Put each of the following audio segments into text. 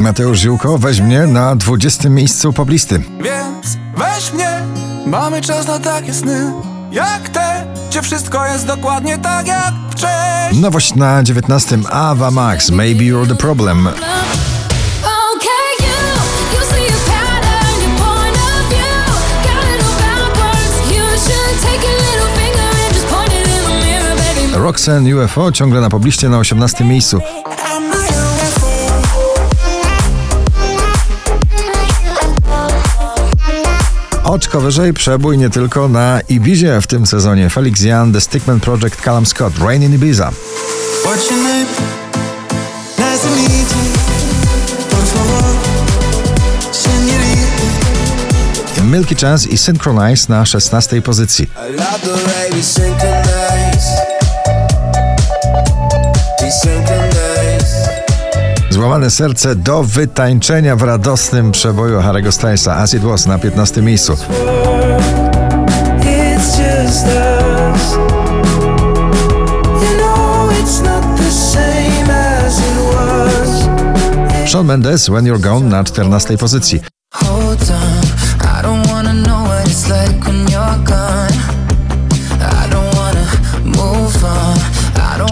Mateusz Ziółko, weź mnie na 20 miejscu poblisty. Więc weź mnie, mamy czas na takie sny Jak te, gdzie wszystko jest dokładnie tak jak wcześniej Nowość na 19 Ava Max, Maybe You're the Problem. Roxanne UFO ciągle na pobliście na 18 miejscu. Oczko wyżej przebój nie tylko na Ibizie w tym sezonie. Felix Jan, The Stickman Project, Callum Scott, Rain in Ibiza. Milky Chance i Synchronize na 16 pozycji. Złamane serce do wytańczenia w radosnym przeboju Harry'ego Stylesa As It Was na 15 miejscu. Shawn Mendes When You're Gone na 14 pozycji. Hold on, I don't wanna know what it's like when you're gone.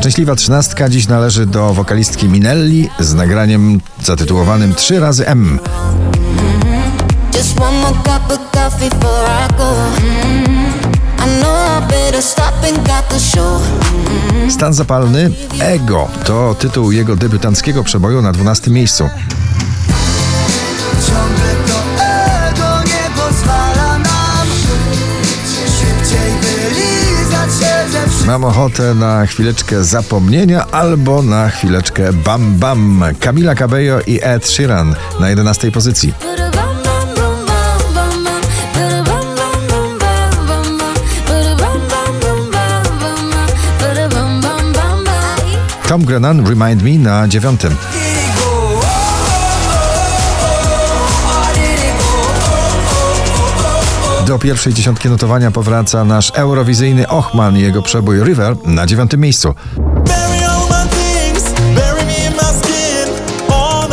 Szczęśliwa trzynastka dziś należy do wokalistki Minelli z nagraniem zatytułowanym 3 razy M. Mm, the show. Stan zapalny Ego to tytuł jego debiutanckiego przeboju na 12 miejscu. Mam ochotę na chwileczkę zapomnienia albo na chwileczkę bam bam. Camila Cabello i Ed Sheeran na 11 pozycji. Tom Grennan Remind Me na dziewiątym. Do pierwszej dziesiątki notowania powraca nasz eurowizyjny Ochman i jego przebój River na dziewiątym miejscu. Oh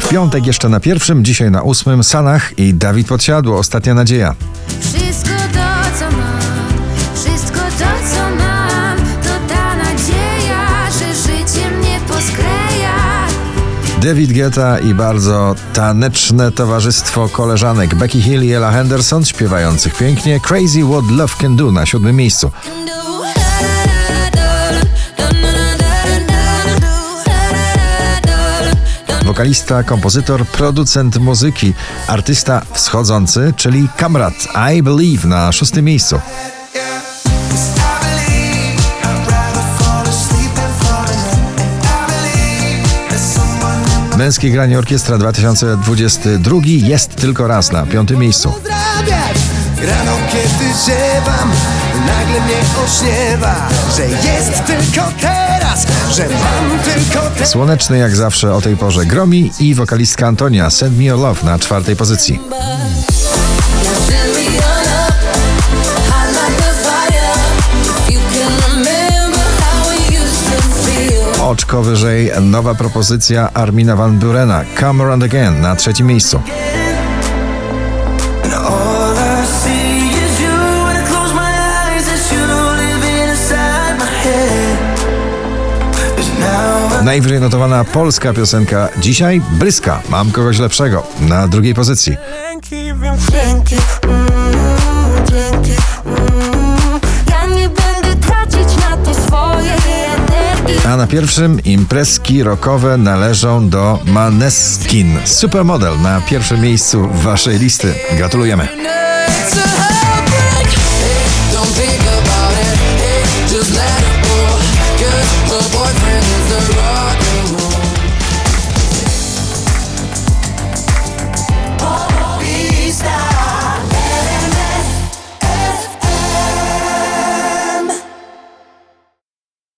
W piątek jeszcze na pierwszym, dzisiaj na ósmym Sanach i Dawid Podsiadło, Ostatnia Nadzieja. David Guetta i bardzo taneczne towarzystwo koleżanek Becky Hill i Ella Henderson śpiewających pięknie Crazy What Love Can Do na siódmym miejscu. Wokalista, kompozytor, producent muzyki, artysta wschodzący, czyli Kamrat I Believe na szóstym miejscu. Męskie granie orkiestra 2022 jest tylko raz na piątym miejscu. Rano kiedy ziewam Nagle mnie ośniewa Że jest tylko teraz Że mam tylko teraz Słoneczny jak zawsze o tej porze gromi i wokalistka Antonia Send Me Your Love na czwartej pozycji. Oczko wyżej nowa propozycja Armina Van Burena Come Around Again na trzecim miejscu. Najwyżej notowana polska piosenka dzisiaj Bryska Mam kogoś lepszego na drugiej pozycji. Na pierwszym imprezki rockowe należą do Maneskin Supermodel na pierwszym miejscu waszej listy. Gratulujemy.